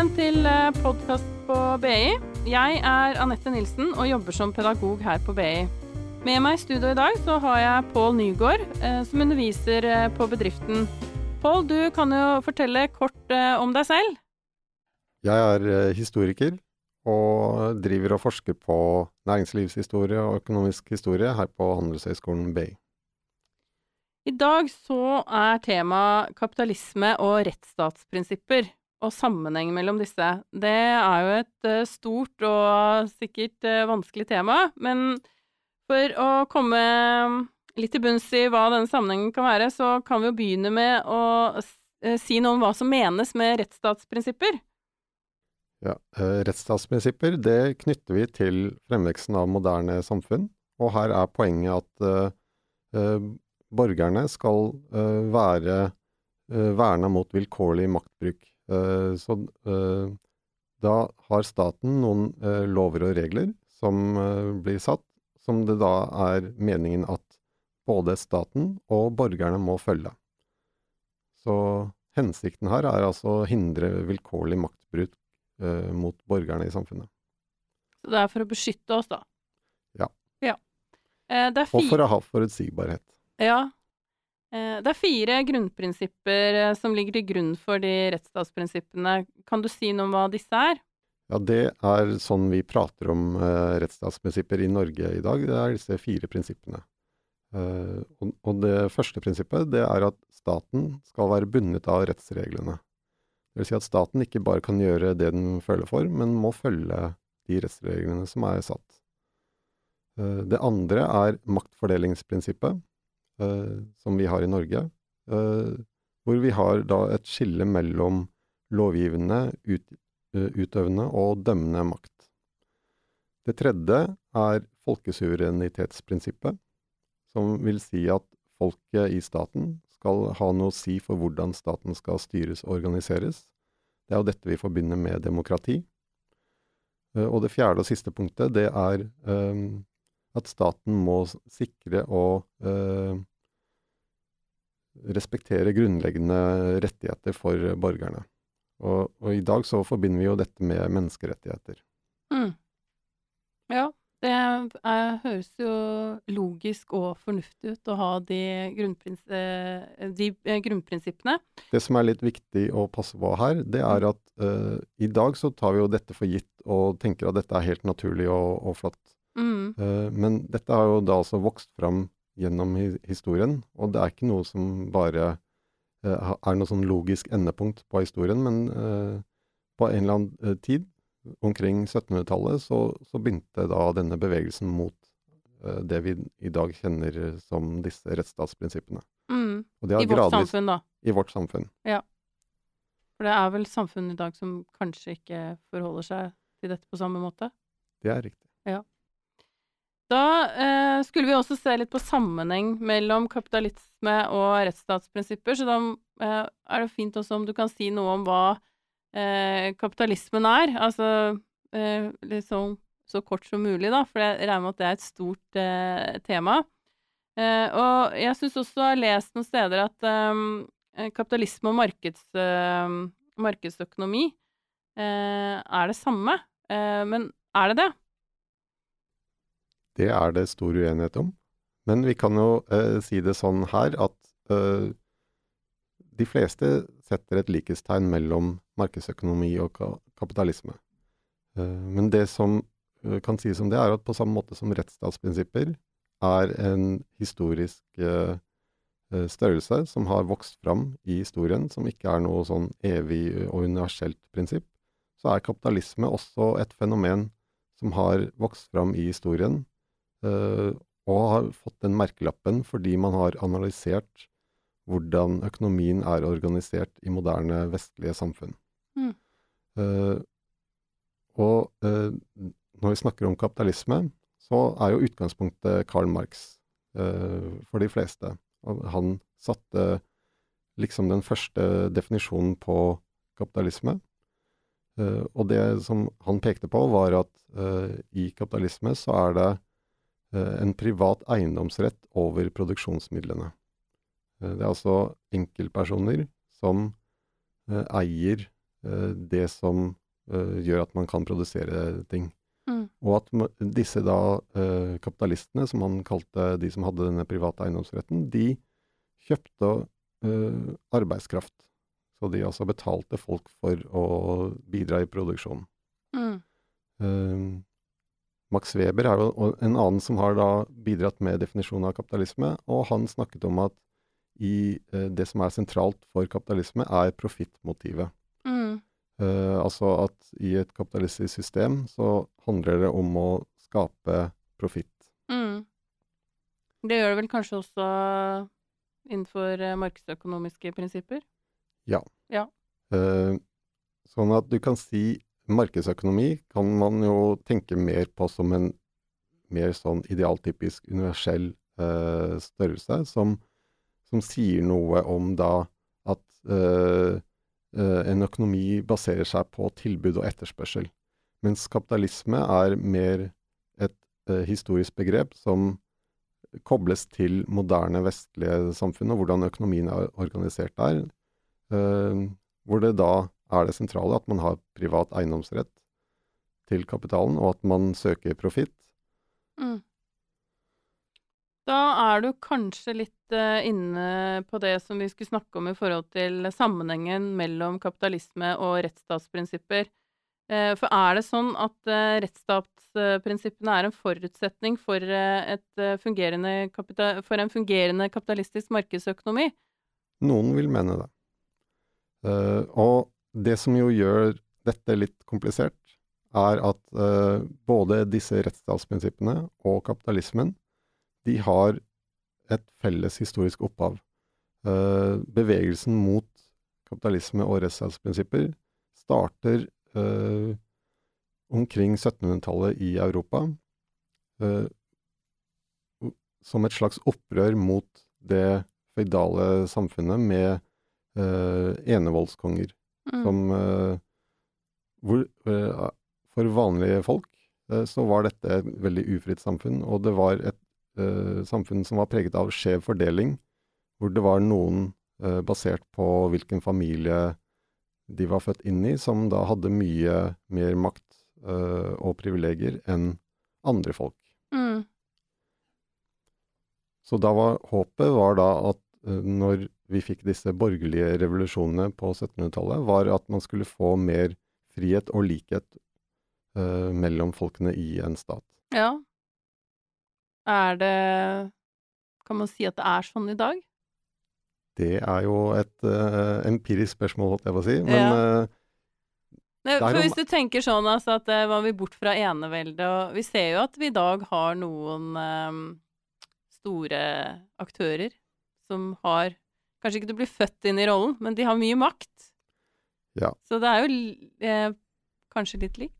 Velkommen til podkast på BI. Jeg er Anette Nilsen og jobber som pedagog her på BI. Med meg i studio i dag så har jeg Pål Nygaard, eh, som underviser eh, på bedriften. Pål, du kan jo fortelle kort eh, om deg selv. Jeg er historiker og driver og forsker på næringslivshistorie og økonomisk historie her på Handelshøyskolen BI. I dag så er tema kapitalisme og rettsstatsprinsipper og sammenheng mellom disse. Det er jo et stort og sikkert vanskelig tema, men for å komme litt til bunns i hva denne sammenhengen kan være, så kan vi jo begynne med å eh, si noe om hva som menes med rettsstatsprinsipper. Ja, eh, Rettsstatsprinsipper det knytter vi til fremveksten av moderne samfunn. Og her er poenget at eh, eh borgerne skal uh, være uh, verna mot vilkårlig maktbruk. Eh, så da har staten noen lover og regler som blir satt, som det da er meningen at både staten og borgerne må følge. Så hensikten her er altså å hindre vilkårlig maktbruk eh, mot borgerne i samfunnet. Så det er for å beskytte oss, da? Ja. ja. Eh, og for å ha forutsigbarhet. Ja. Eh, det er fire grunnprinsipper eh, som ligger til grunn for de rettsstatsprinsippene. Kan du si noe om hva disse er? Ja, det er sånn vi prater om uh, rettsstatsprinsipper i Norge i dag. Det er disse fire prinsippene. Uh, og, og, det første prinsippet det er at staten skal være bundet av rettsreglene. Det vil si at staten ikke bare kan gjøre det den føler for, men må følge de rettsreglene som er satt. Uh, det andre er maktfordelingsprinsippet, som vi har i Norge. hvor vi har da et skille mellom lovgivende, ut, Eh, utøvende og dømmende makt. Det tredje er folkesuverenitetsprinsippet, som vil si at folket i staten skal ha noe å si for hvordan staten skal styres og organiseres. Det er jo dette vi forbinder med demokrati. Eh, og det fjerde og siste punktet, det er um, at staten må sikre og uh, respektere grunnleggende rettigheter for borgerne. Og, og, i dag så forbinder vi jo dette med menneskerettigheter. Mm. Ja, det er, høres jo logisk og fornuftig ut å ha de, grunnprins, de eh, grunnprinsippene. Det som er litt viktig å passe på her, det er at uh, i dag så tar vi jo dette for gitt og tenker at dette er helt naturlig og, og flott. Mm. Uh, men dette har jo da altså vokst fram gjennom historien, og det er ikke noe som bare Eh, er noe sånn logisk endepunkt på historien, men eh, på en eller annen eh, tid, omkring 1700-tallet, så, så, begynte da denne bevegelsen mot det vi i dag kjenner som disse rettsstatsprinsippene. Mm. I vårt gradvis, samfunn, da. I vårt samfunn. Ja. For det er vel samfunn i dag som kanskje ikke forholder seg til dette på samme måte? Det er riktig. Ja. Da eh, skulle vi også se litt på sammenheng mellom kapitalisme og rettsstatsprinsipper, så da eh, er det fint også om du kan si noe om hva eh, kapitalismen er. Altså eh, litt sånn så kort som mulig, da, for jeg regner med at det er et stort eh, tema. Eh, og jeg syns også jeg har lest noen steder at kapitalisme og markeds, markedsøkonomi er det samme. men er det det? Det er det stor uenighet om. Men vi kan jo eh, si det sånn her at eh, de fleste setter et likhetstegn mellom markedsøkonomi og ka kapitalisme. Eh, men det som eh, kan sies om det, er at på samme måte som rettsstatsprinsipper er en historisk eh, eh, størrelse som har vokst fram i historien, som ikke er noe sånn evig og universelt prinsipp, så er kapitalisme også et fenomen som har vokst fram i historien, og har fått den merkelappen fordi man har analysert hvordan økonomien er organisert i moderne vestlige samfunn. Mm. Uh, og uh, når vi snakker om kapitalisme, så er jo utgangspunktet Karl Marx for de fleste. Han satte liksom den første definisjonen på kapitalisme. og det som han pekte på, var at i kapitalisme så er det Eh, en privat eiendomsrett over produksjonsmidlene. Eh, det er altså enkeltpersoner som eh, eier eh, det som eh, gjør at man kan produsere ting. Mm. Og at disse da eh, kapitalistene, som han kalte de som hadde denne private eiendomsretten, de kjøpte eh, arbeidskraft. Så de altså betalte folk for å bidra i produksjonen. Mm. Max Weber er jo en annen som har da bidratt med definisjonen av kapitalisme, og han snakket om at i eh, det som er sentralt for kapitalisme, er profittmotivet. Mm. Eh, altså at i et kapitalistisk system så handler det om å skape profitt. Mm. Det gjør det vel kanskje også innenfor eh, markedsøkonomiske prinsipper? Eh, sånn at du kan si markedsøkonomi kan man jo tenke mer på som en mer sånn idealtypisk universell eh, størrelse, som, som sier noe om da at eh, eh, en økonomi baserer seg på tilbud og etterspørsel. Mens kapitalisme er mer et eh, historisk begrep som kobles til moderne vestlige samfunn, og hvordan økonomien er organisert der. Eh, hvor det da er det sentrale at man har privat eiendomsrett til kapitalen, og at man søker profitt. Mm. Da er du kanskje litt eh, inne på det som vi skulle snakke om i forhold til sammenhengen mellom kapitalisme og rettsstatsprinsipper. Eh, for er det sånn at eh, rettsstatsprinsippene er en forutsetning for, for en fungerende kapitalistisk markedsøkonomi? Noen vil mene det. Og det som jo gjør dette litt komplisert, er at uh, både disse rettsstatsprinsippene og kapitalismen, de har et felles historisk opphav. Uh, bevegelsen mot kapitalisme og rettsstatsprinsipper starter uh, omkring 1700-tallet i Europa, som et slags opprør mot det føydale samfunnet med enevoldskonger Mm. som eh, hvor, eh, For vanlige folk eh, så var dette et veldig ufritt samfunn, og det var et samfunn som var preget av skjev fordeling, hvor det var noen basert på hvilken familie de var født inn i, som da hadde mye mer makt uh, og privilegier enn andre folk. Mm. Så da var håpet var da at uh, når vi fikk disse borgerlige revolusjonene på 1700-tallet, var at man skulle få mer frihet og likhet uh, mellom folkene i en stat. Ja. Er det Kan man si at det er sånn i dag? Det er jo et uh, empirisk spørsmål, holdt jeg på å si. Men Ja. eh, Nei, for hvis du tenker sånn altså at eh, var vi bort fra eneveldet, og vi ser jo at vi i dag har noen eh, store aktører som har Kanskje ikke du blir født inn i rollen, men de har mye makt. Ja. Så det er jo eh, kanskje litt likt.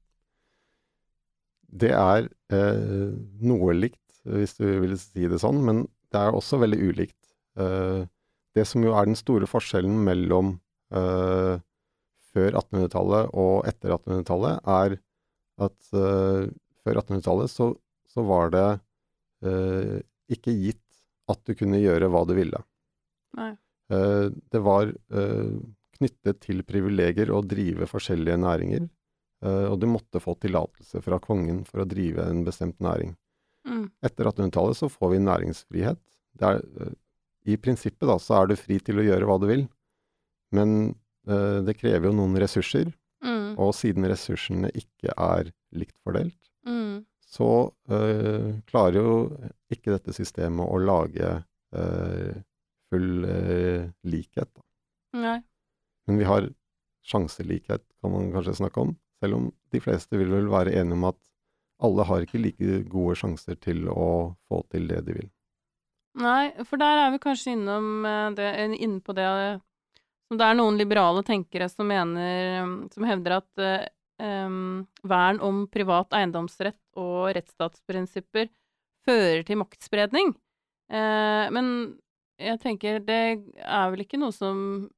det er eh, noe likt, hvis du vil si det sånn, men det er også veldig ulikt. Eh, det som jo er den store forskjellen mellom eh, før 1800-tallet og etter 1800-tallet, er at eh, før 1800-tallet så, så var det eh, ikke gitt at du kunne gjøre hva du ville. Nei. Eh, det var eh, knyttet til privilegier å drive forskjellige næringer, eh, og du måtte få tillatelse fra kongen for å drive en bestemt næring. Mm. Etter 1800-tallet så får vi næringsfrihet. Er, I prinsippet da, så er du fri til å gjøre hva du vil, men uh, det krever jo noen ressurser, Mm. og siden ressursene ikke er likt fordelt, Mm. så uh, klarer jo ikke dette systemet å lage eh, full eh, likhet. Da. Nei. Men vi har sjanselikhet, kan man kanskje snakke om. Selv om de fleste vil vel være enige om at alle har ikke like gode sjanser til å få til det de vil. Nei, for der er vi kanskje innom eh, det, inne på det som det er noen liberale tenkere som mener Som hevder at eh, vern om privat eiendomsrett og rettsstatsprinsipper fører til maktspredning. Eh, men jeg tenker det er vel ikke noe som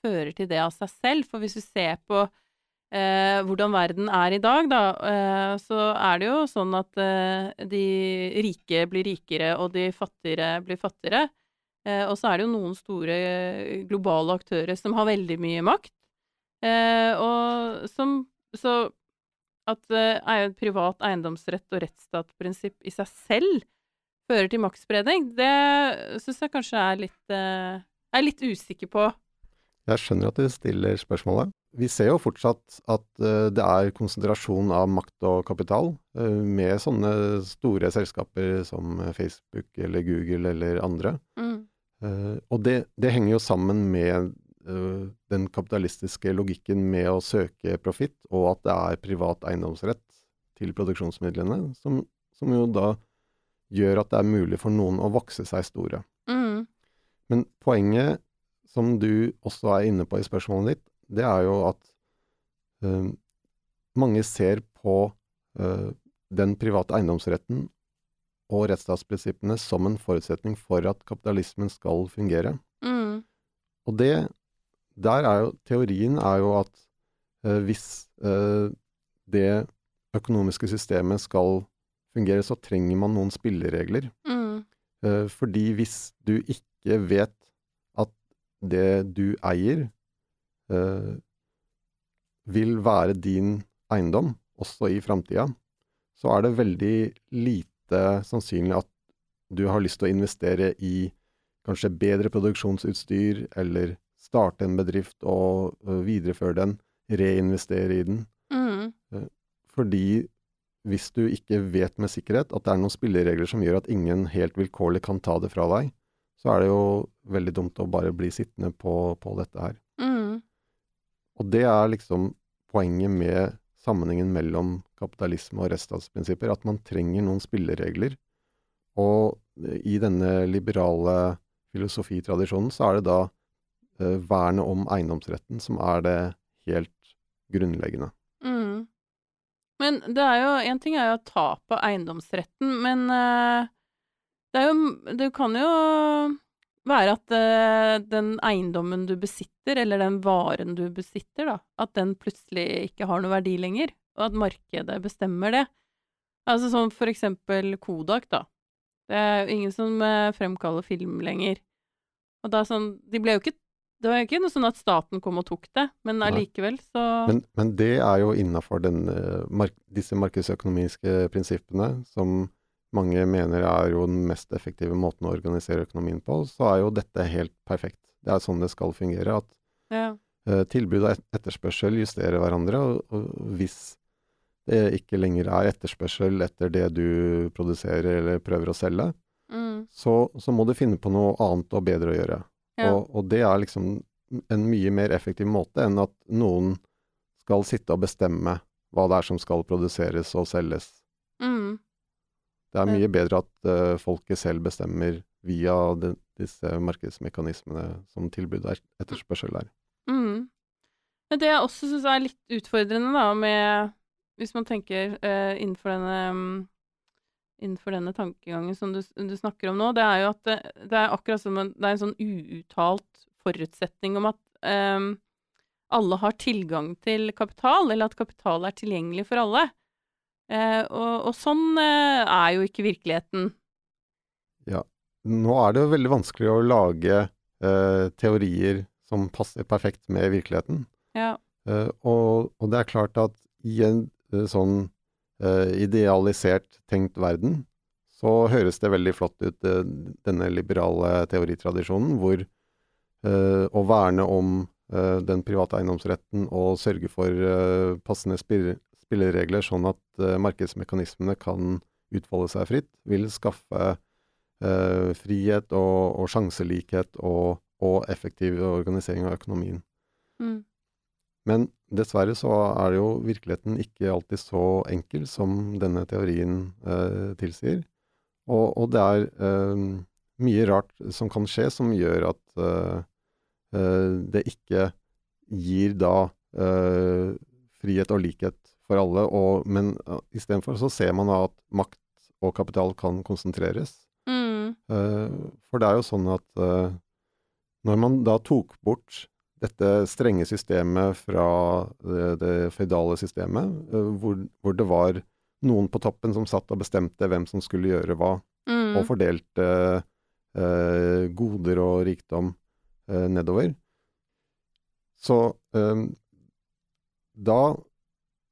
fører til det av seg selv, for hvis vi ser på eh, hvordan verden er i dag, da, eh, så er det jo sånn at eh, de rike blir rikere, og de fattigere blir fattigere. Eh, og så er det jo noen store eh, globale aktører som har veldig mye makt. Eh, og som Så at privat eiendomsrett og rettsstatsprinsipp i seg selv fører til maktspredning, det syns jeg kanskje er litt eh, Jeg er litt usikker på. Jeg skjønner at du stiller spørsmålet. Vi ser jo fortsatt at eh, det er konsentrasjon av makt og kapital, eh, med sånne store selskaper som Facebook eller Google eller andre. Mm. Eh, og det, det henger jo sammen med den kapitalistiske logikken med å søke profitt, og at det er privat eiendomsrett til produksjonsmidlene, som, som jo da gjør at det er mulig for noen å vokse seg store. Mm. Men poenget som du også er inne på i spørsmålet ditt, det er jo at uh, mange ser på uh, den private eiendomsretten og rettsstatsprinsippene som en forutsetning for at kapitalismen skal fungere. Mm. Og det Der er jo Teorien er jo at uh, hvis det økonomiske systemet skal fungere, så trenger man noen spilleregler. Mm. Uh, fordi hvis du ikke vet at det du eier, uh, vil være din eiendom også i framtida, så er det veldig lite sannsynlig at du har lyst til å investere i kanskje bedre produksjonsutstyr, eller starte en bedrift og eh, videreføre den, reinvestere i den. Mm. Fordi hvis du ikke vet med sikkerhet at det er noen spilleregler som gjør at ingen helt vilkårlig kan ta det fra deg, så er det jo veldig dumt å bare bli sittende på, på dette her. Mm. Og det er liksom poenget med sammenhengen mellom kapitalisme og rettsstatsprinsipper, at man trenger noen spilleregler. Og i denne liberale filosofitradisjonen så er det da eh, vernet om eiendomsretten som er det helt grunnleggende. Men det er jo En ting er jo å ta på eiendomsretten, men eh, det er jo Det kan jo være at eh, den eiendommen du besitter, eller den varen du besitter, da, at den plutselig ikke har noe verdi lenger, og at markedet bestemmer det. Altså sånn for eksempel Kodak, da. Det er jo ingen som eh, fremkaller film lenger. Og da sånn De ble jo ikke Det var jo ikke noe sånn at staten kom og tok det, men allikevel så Men, men det er jo innafor mark disse markedsøkonomiske prinsippene, som mange mener er jo den mest effektive måten å organisere økonomien på, så er jo dette helt perfekt. Det er sånn det skal fungere. At Ja. eh, tilbud og etterspørsel justerer hverandre, og, og hvis det ikke lenger er etterspørsel etter det du produserer eller prøver å selge, Mm. så, så må du finne på noe annet og bedre å gjøre. Ja. Og, og det er liksom en mye mer effektiv måte enn at noen skal sitte og bestemme hva det er som skal produseres og selges. Mm. Det er mye bedre at uh, folket selv bestemmer via de, disse markedsmekanismene som tilbud og etterspørsel er. Mm. Men det jeg også syns er litt utfordrende, da, med Hvis man tenker uh, innenfor denne mm, Innenfor denne tankegangen som du, du snakker om nå, det er jo at det, det er akkurat som en, det er en sånn uuttalt forutsetning om at um, alle har tilgang til kapital, eller at kapital er tilgjengelig for alle. Uh, og, og sånn uh, er jo ikke virkeligheten. Ja. Nå er det jo veldig vanskelig å lage uh, teorier som passer perfekt med virkeligheten. Ja. Eh, og, og det er klart at i en eh, sånn eh, idealisert tenkt verden, så høres det veldig flott ut, eh, denne liberale teoritradisjonen, hvor eh, å verne om eh, den private eiendomsretten og sørge for eh, passende spilleregler, sånn at eh, markedsmekanismene kan utfolde seg fritt, vil skaffe eh, frihet og, og sjanselikhet og, og effektiv organisering av økonomien. Mm. Men dessverre så er jo virkeligheten ikke alltid så enkel som denne teorien eh, tilsier. Og, og det er eh, mye rart som kan skje som gjør at eh, eh, det ikke gir da eh, frihet og likhet for alle, og, men uh, istedenfor så ser man at makt og kapital kan konsentreres. Mm. Eh, for det er jo sånn at eh, når man da tok bort dette strenge systemet fra det, det føydale systemet, eh, hvor, hvor det var noen på toppen som satt og bestemte hvem som skulle gjøre hva, Mm. og fordelte eh, goder og rikdom eh, nedover, så eh, da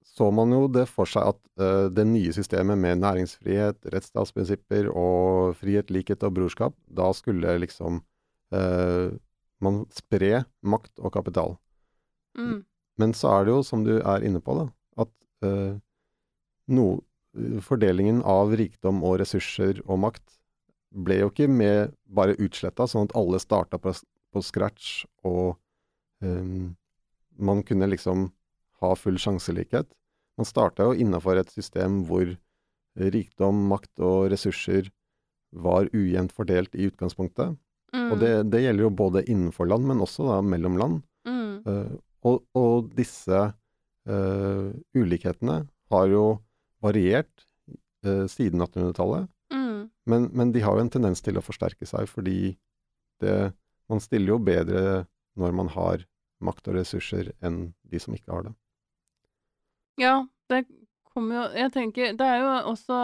så man jo det for seg at uh, det nye systemet med næringsfrihet, rettsstatsprinsipper og frihet, likhet og brorskap, da skulle liksom man spre makt og kapital. Mm. Men så er det jo, som du er inne på, da, at uh, no, fordelingen av rikdom og ressurser og makt ble jo ikke med bare utsletta, sånn at alle starta på, på, scratch og um, man kunne liksom ha full sjanselikhet. Man starta jo innafor et system hvor rikdom, makt og ressurser var ujevnt fordelt i utgangspunktet. Mm. Og det, det, gjelder jo både innenfor land, men også da mellom land. Mm. Uh, og, og, disse uh, ulikhetene har jo variert uh, siden 1800-tallet. Mm. Men, men, de har jo en tendens til å forsterke seg, fordi det, man stiller jo bedre når man har makt og ressurser enn de som ikke har det. Ja, det kommer jo Jeg tenker Det er jo også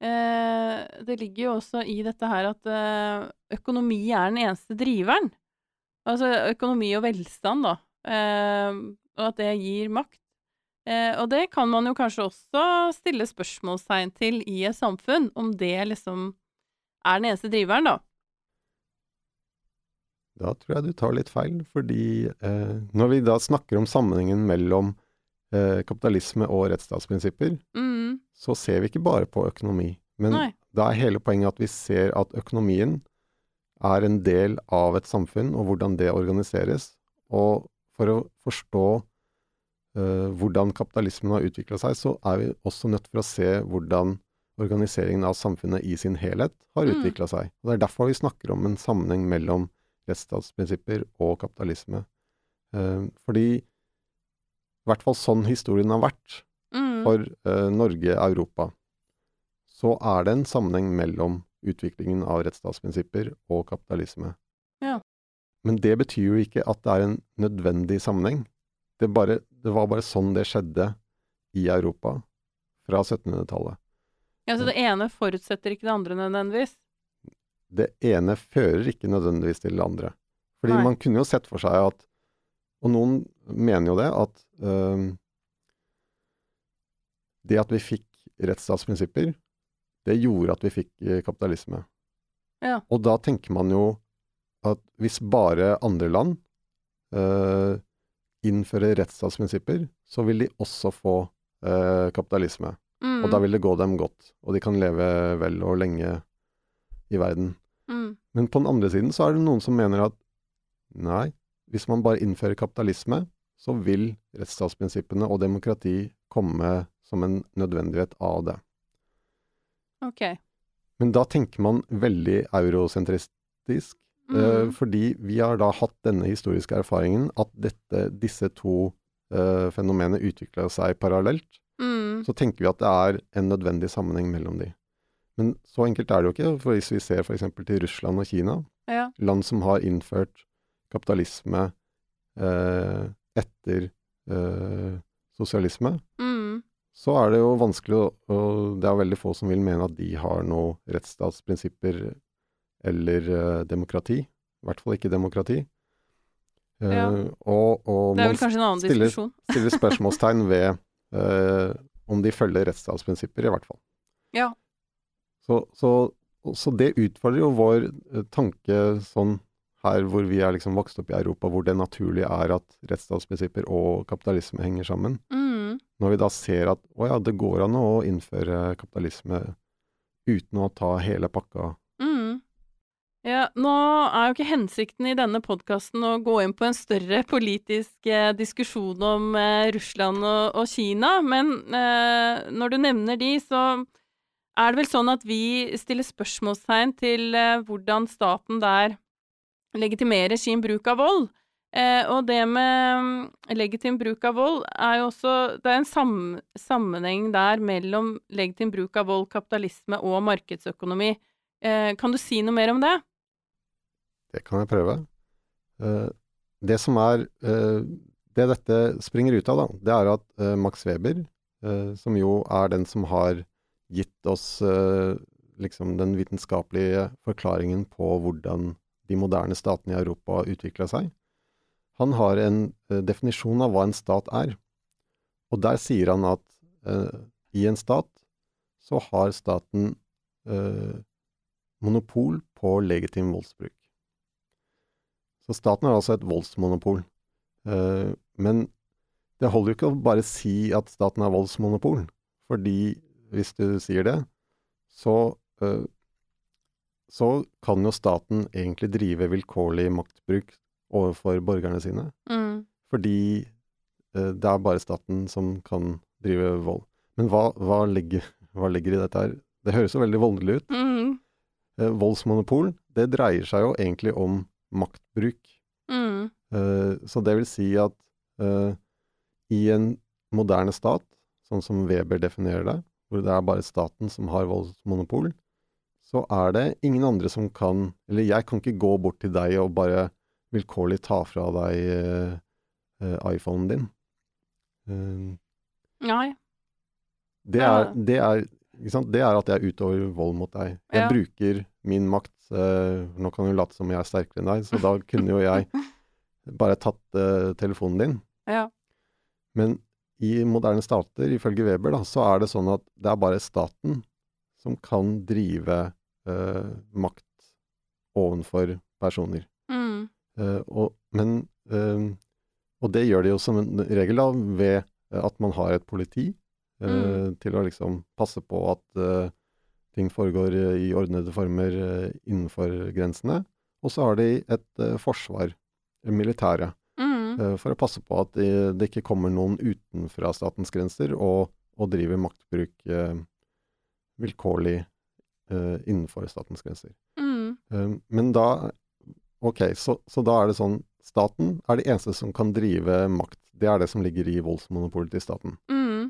Det ligger jo også i dette her at eh, økonomi er den eneste driveren. Altså økonomi og velstand, da. Eh, og at det gir makt. Eh, og det kan man jo kanskje også stille spørsmålstegn til i et samfunn, om det liksom er den eneste driveren, da. Da tror jeg du tar litt feil, fordi eh, når vi da snakker om sammenhengen mellom eh, kapitalisme og rettsstatsprinsipper, mm. Så ser vi ikke bare på økonomi. Men Nei. da er hele poenget at vi ser at økonomien er en del av et samfunn, og hvordan det organiseres. Og for å forstå uh, hvordan kapitalismen har utvikla seg, så er vi også nødt for å se hvordan organiseringen av samfunnet i sin helhet har Mm. utvikla seg. Og Det er derfor vi snakker om en sammenheng mellom rettsstatsprinsipper og kapitalisme. Uh, fordi i hvert fall sånn historien har vært. For uh, Norge, Europa, så er det en sammenheng mellom utviklingen av rettsstatsprinsipper og kapitalisme. Ja. Men det betyr jo ikke at det er en nødvendig sammenheng. Det, bare, det var bare sånn det skjedde i Europa fra 1700-tallet. Ja, så det ene forutsetter ikke det andre nødvendigvis? det ene fører ikke nødvendigvis til det andre. Fordi Nei. man kunne jo sett for seg at Og noen mener jo det, at øhm, det at vi fikk rettsstatsprinsipper, det gjorde at vi fikk eh, kapitalisme. Ja. Og da tenker man jo at hvis bare andre land uh, innfører rettsstatsprinsipper, så vil de også få uh, kapitalisme. Mm. Og da vil det gå dem godt, og de kan leve vel og lenge i verden. mm. Men på den andre siden så er det noen som mener at nei, hvis man bare innfører kapitalisme, så vil rettsstatsprinsippene og demokrati komme som en nødvendighet av det. Ok. Men da tenker man veldig eurosentristisk, eh, Mm. fordi vi har da hatt denne historiske erfaringen at dette, disse to eh, fenomenene utvikla seg parallelt. Mm. Så tenker vi at det er en nødvendig sammenheng mellom de. Men så enkelt er det jo ikke, for hvis vi ser f.eks. til Russland og Kina, Ja. land som har innført kapitalisme eh, etter eh, sosialisme, Mm. Så er det jo vanskelig å Og det er veldig få som vil mene at de har noe rettsstatsprinsipper eller uh, demokrati. I hvert fall ikke demokrati. Uh, Ja. og, og Det er vel kanskje en annen stiller- diskusjon. stiller spørsmålstegn ved uh, om de følger rettsstatsprinsipper, i hvert fall. Ja. Så, så, så det utfordrer jo vår tanke sånn her hvor vi er liksom vokst opp i Europa, hvor det naturlige er at rettsstatsprinsipper og kapitalisme henger sammen. Mm. Når vi da ser at å ja, det går an å innføre kapitalisme uten å ta hele pakka. Mm. Ja, nå er jo ikke hensikten i denne podkasten å gå inn på en større politisk eh, diskusjon om eh, Russland og, og Kina, men eh, når du nevner de, så er det vel sånn at vi stiller spørsmålstegn til eh, hvordan staten der legitimerer sin bruk av vold. Eh, og det med mm, legitim bruk av vold er jo også Det er en sam sammenheng der mellom legitim bruk av vold, kapitalisme og markedsøkonomi. Eh, kan du si noe mer om det? Det kan jeg prøve. Eh, det som er eh, Det dette springer ut av, da, det er at eh, Max Weber, eh, som jo er den som har gitt oss liksom den vitenskapelige forklaringen på hvordan de moderne statene i Europa utvikla seg, han har en uh, definisjon av hva en stat er. Og der sier han at uh, i en stat så har staten uh, monopol på legitim voldsbruk. Så staten har altså et voldsmonopol. Men det holder jo ikke å bare si at staten har voldsmonopol, fordi hvis du sier det, så, så kan jo staten egentlig drive vilkårlig maktbruk overfor borgerne sine. Mm. Fordi eh, det er bare staten som kan drive vold. Men hva, hva, ligger, hva ligger i dette her? Det høres jo veldig voldelig ut. Mm. Eh, voldsmonopol, det dreier seg jo egentlig om maktbruk. Mm. Eh, så det vil si at eh, i en moderne stat, sånn som Weber definerer det, hvor det er bare staten som har voldsmonopol, så er det ingen andre som kan Eller jeg kan ikke gå bort til deg og bare vilkårlig ta fra deg uh, eh, iPhonen din. Uh, Nei. det, er, det, er, det er at jeg utøver vold mot deg. Jeg Ja. bruker min makt Uh, Nå kan du late som jeg er sterkere enn deg, så da kunne jo jeg bare tatt eh, telefonen din. Ja. Men i moderne stater, ifølge Weber, da, så er det sånn at det er bare staten som kan drive eh, makt overfor personer. Eh, og, men, eh, og det gjør de jo som en regel da, ved eh, at man har et politi Mm. til å liksom passe på at ting foregår i ordnede former innenfor grensene. Og så har de et forsvar, militære, Mm. for å passe på at det, ikke kommer noen utenfra statens grenser og, og driver maktbruk vilkårlig innenfor statens grenser. Mm. Men da Ok, så, så da er det sånn Staten er det eneste som kan drive makt. Det er det som ligger i voldsmonopolet til staten. Mm.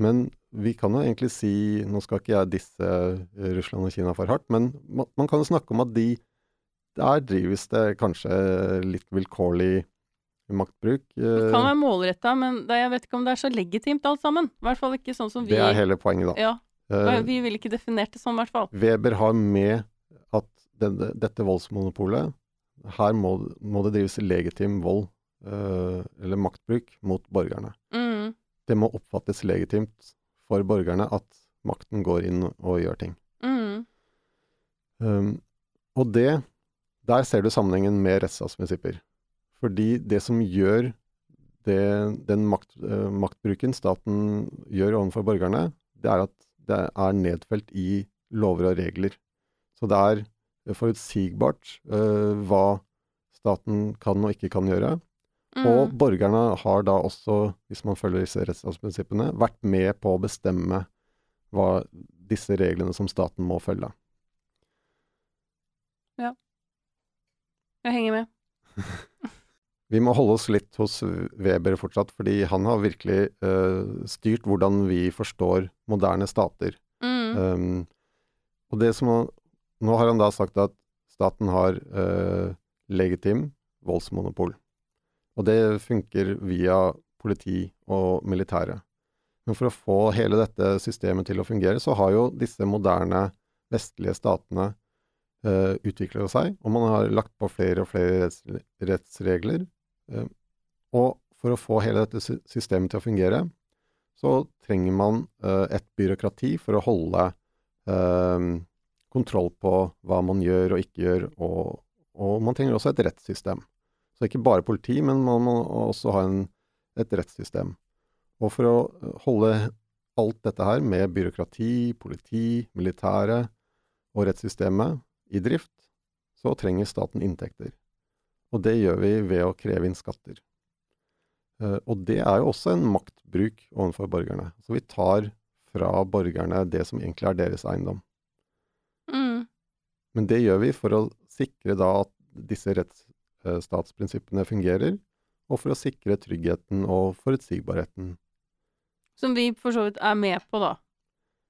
Men vi kan jo egentlig si Nå skal ikke jeg disse eh, Russland og Kina for hardt, men man, man kan jo snakke om at de Der drives det kanskje litt vilkårlig maktbruk. Det eh, kan være målretta, men det, jeg vet ikke om det er så legitimt alt sammen. I hvert fall ikke sånn som vi Det er hele poenget, da. Ja, Eh, vi ville ikke definert det sånn, i hvert fall. Weber har med at denne, dette voldsmonopolet Her må, må det drives legitim vold, uh, eller maktbruk, mot borgerne. Mm. Det må oppfattes legitimt for borgerne at makten går inn og gjør ting. Mm. Um, og det Der ser du sammenhengen med rettsstatsprinsipper. Fordi det som gjør det, den makt, uh, maktbruken staten gjør overfor borgerne, det er at det er nedfelt i lover og regler. Så det er forutsigbart eh, hva staten kan og ikke kan gjøre. Mm. Og borgerne har da også, hvis man følger disse rettsstatsprinsippene, vært med på å bestemme hva disse reglene som staten må følge. Ja. Jeg henger med. Vi må holde oss litt hos Weber fortsatt, fordi han har virkelig uh, styrt hvordan vi forstår moderne stater. Mm. Um, og det som Nå har han da sagt at staten har eh, legitim voldsmonopol. Og det funker via politi og militære. Men for å få hele dette systemet til å fungere, så har jo disse moderne vestlige statene eh, utviklet seg, og man har lagt på flere og flere retts, rettsregler. Eh, og for å få hele dette systemet til å fungere, så trenger man eh, et byråkrati for å holde eh, kontroll på hva man gjør og ikke gjør, og, og man trenger også et rettssystem. Så ikke bare politi, men man må også ha en, et rettssystem. Og for å eh, holde alt dette her med byråkrati, politi, militære og rettssystemet i drift, så trenger staten inntekter. Og det gjør vi ved å kreve inn skatter. Eh, Og det er jo også en maktbruk overfor borgerne. Så vi tar fra borgerne det som egentlig er deres eiendom. Men det gjør vi for å sikre da at disse rettsstatsprinsippene fungerer, og for å sikre tryggheten og forutsigbarheten. Som vi for så vidt er med på, da.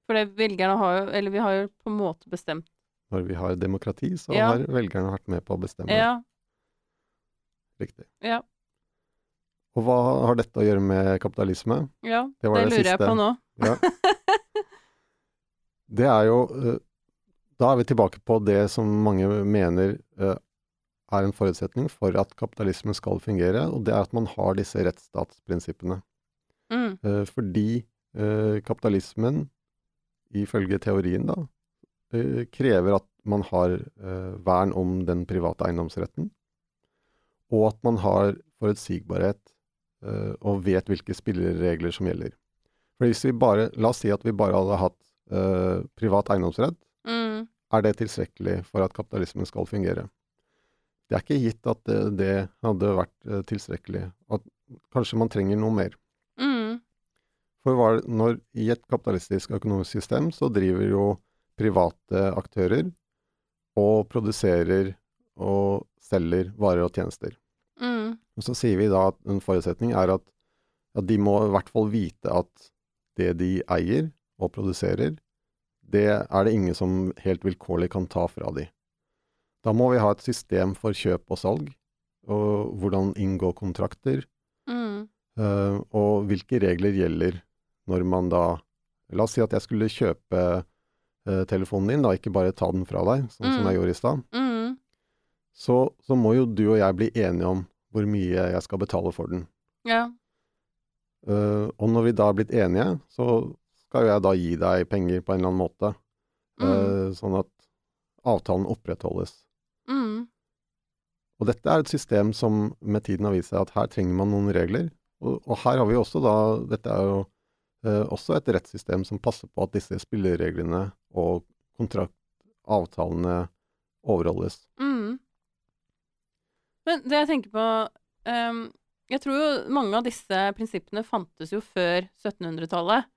For det velgerne har jo Eller vi har jo på en måte bestemt Når vi har demokrati, så Ja. har velgerne vært med på å bestemme. Ja. Riktig. Ja. Og hva har dette å gjøre med kapitalisme? ja Det det, lurer jeg på nå. Ja. Det er jo eh, Da er vi tilbake på det som mange mener eh, er en forutsetning for at kapitalismen skal fungere, og det er at man har disse rettsstatsprinsippene. Mm. Eh, fordi eh, kapitalismen, ifølge teorien da, eh, krever at man har eh, vern om den private eiendomsretten, og at man har forutsigbarhet eh, og vet hvilke spilleregler som gjelder. For hvis vi bare, La oss si at vi bare hadde hatt privat eiendomsrett. Er det tilstrekkelig for at kapitalismen skal fungere? Det er ikke gitt at det, det hadde vært eh, tilstrekkelig. At kanskje man trenger noe mer. Mm. For når, i et kapitalistisk økonomisk system så driver jo private aktører og produserer og selger varer og tjenester. Mm. Og så sier vi da at en forutsetning er at, at de må i hvert fall vite at det de eier og produserer, det er det ingen som helt vilkårlig kan ta fra de. Da må vi ha et system for kjøp og salg, og hvordan inngå kontrakter, Mm. uh, og hvilke regler gjelder når man da La oss si at jeg skulle kjøpe uh, telefonen din, da, ikke bare ta den fra deg, sånn som Mm. jeg gjorde i stad. Mm. Så, så må jo du og jeg bli enige om hvor mye jeg skal betale for den. Ja. Uh, og når vi da er blitt enige, så skal jo jeg da gi deg penger på en eller annen måte, Mm. Uh, sånn at avtalen opprettholdes. Mm. Og dette er et system som med tiden har vist seg at her trenger man noen regler. Og, og her har vi også da Dette er jo uh, også et rettssystem som passer på at disse spillereglene og kontraktavtalene overholdes. Mm. Men det jeg tenker på um, Jeg tror jo mange av disse prinsippene fantes jo før 1700-tallet.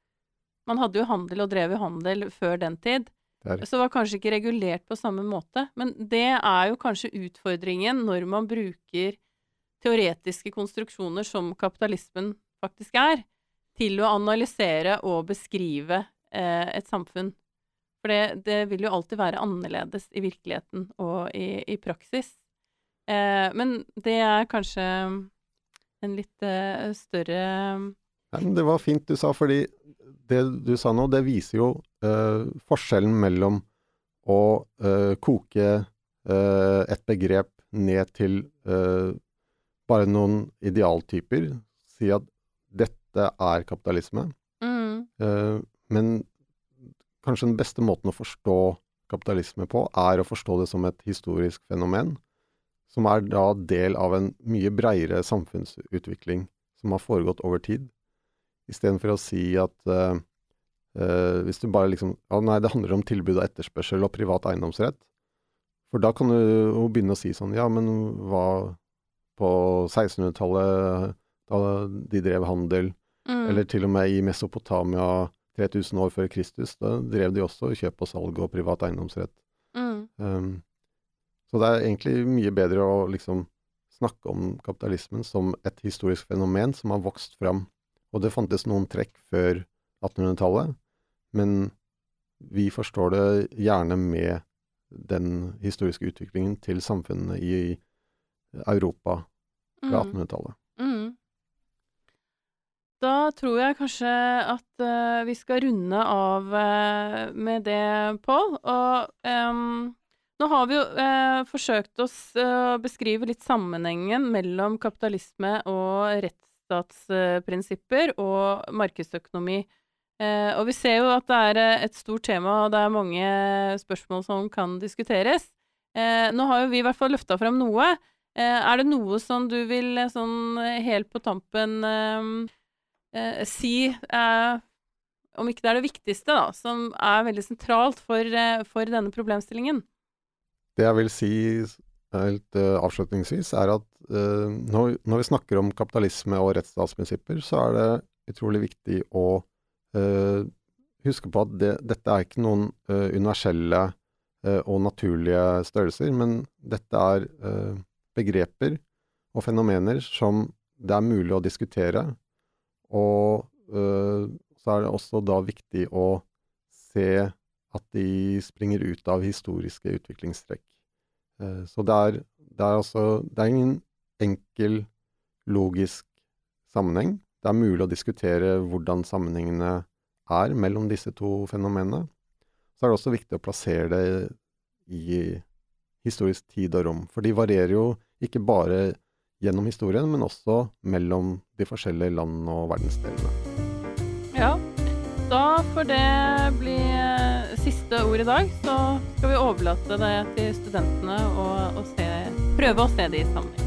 Man hadde jo handel og drev jo handel før den tid. Det Så det var kanskje ikke regulert på samme måte. Men det er jo kanskje utfordringen når man bruker teoretiske konstruksjoner som kapitalismen faktisk er, til å analysere og beskrive eh, et samfunn. For det, det vil jo alltid være annerledes i virkeligheten og i, i praksis. Eh, men det er kanskje en litt eh, større Nei, men det var fint du sa, fordi det du sa nå, det viser jo uh, forskjellen mellom å uh, koke uh, et begrep ned til bare noen idealtyper, si at dette er kapitalisme, mm, men kanskje den beste måten å forstå kapitalisme på, er å forstå det som et historisk fenomen, som er da del av en mye breiere samfunnsutvikling som har foregått over tid. Istedenfor å si at uh, uh, hvis du bare liksom Ja, nei, det handler om tilbud og etterspørsel og privat eiendomsrett. For da kan du begynne å si sånn Ja, men hva på 1600-tallet, da de drev handel, mm, eller til og med i Mesopotamia 3000 år før Kristus, da drev de også kjøp og salg og privat eiendomsrett. mm, Um, så det er egentlig mye bedre å liksom snakke om kapitalismen som et historisk fenomen som har vokst fram. Og det fantes noen trekk før 1800-tallet, men vi forstår det gjerne med den historiske utviklingen til samfunnene i Europa fra mm. 1800-tallet. Mm. Da tror jeg kanskje at uh, vi skal runde av uh, med det, Pål. Og um, nå har vi jo uh, forsøkt oss å beskrive litt sammenhengen mellom kapitalisme og rettsstatsprinsipper og markedsøkonomi. Eh, og vi ser jo at det er eh, et stort tema, og det er mange spørsmål som kan diskuteres. Eh, nå har jo vi i hvert fall løfta fram noe. Er det noe som du vil sånn helt på tampen si Om ikke det er det viktigste, da, som er veldig sentralt for, for denne problemstillingen? Det jeg vil si helt uh, avslutningsvis, er at uh, når, når vi snakker om kapitalisme og rettsstatsprinsipper, så er det utrolig viktig å uh, huske på at det, dette er ikke noen universelle og naturlige størrelser, men dette er begreper og fenomener som det er mulig å diskutere. Og så er det også da viktig å se at de springer ut av historiske utviklingstrekk. Eh, Så det er, det er altså Det er ingen enkel, logisk sammenheng. Det er mulig å diskutere hvordan sammenhengene er mellom disse to fenomenene. Så er det også viktig å plassere det i historisk tid og rom. For de varierer jo ikke bare gjennom historien, men også mellom de forskjellige land og verdensdelene. Ja, da får det bli siste ord i dag. Så skal vi overlate det til studentene og, og se, prøve å se det i sammenheng.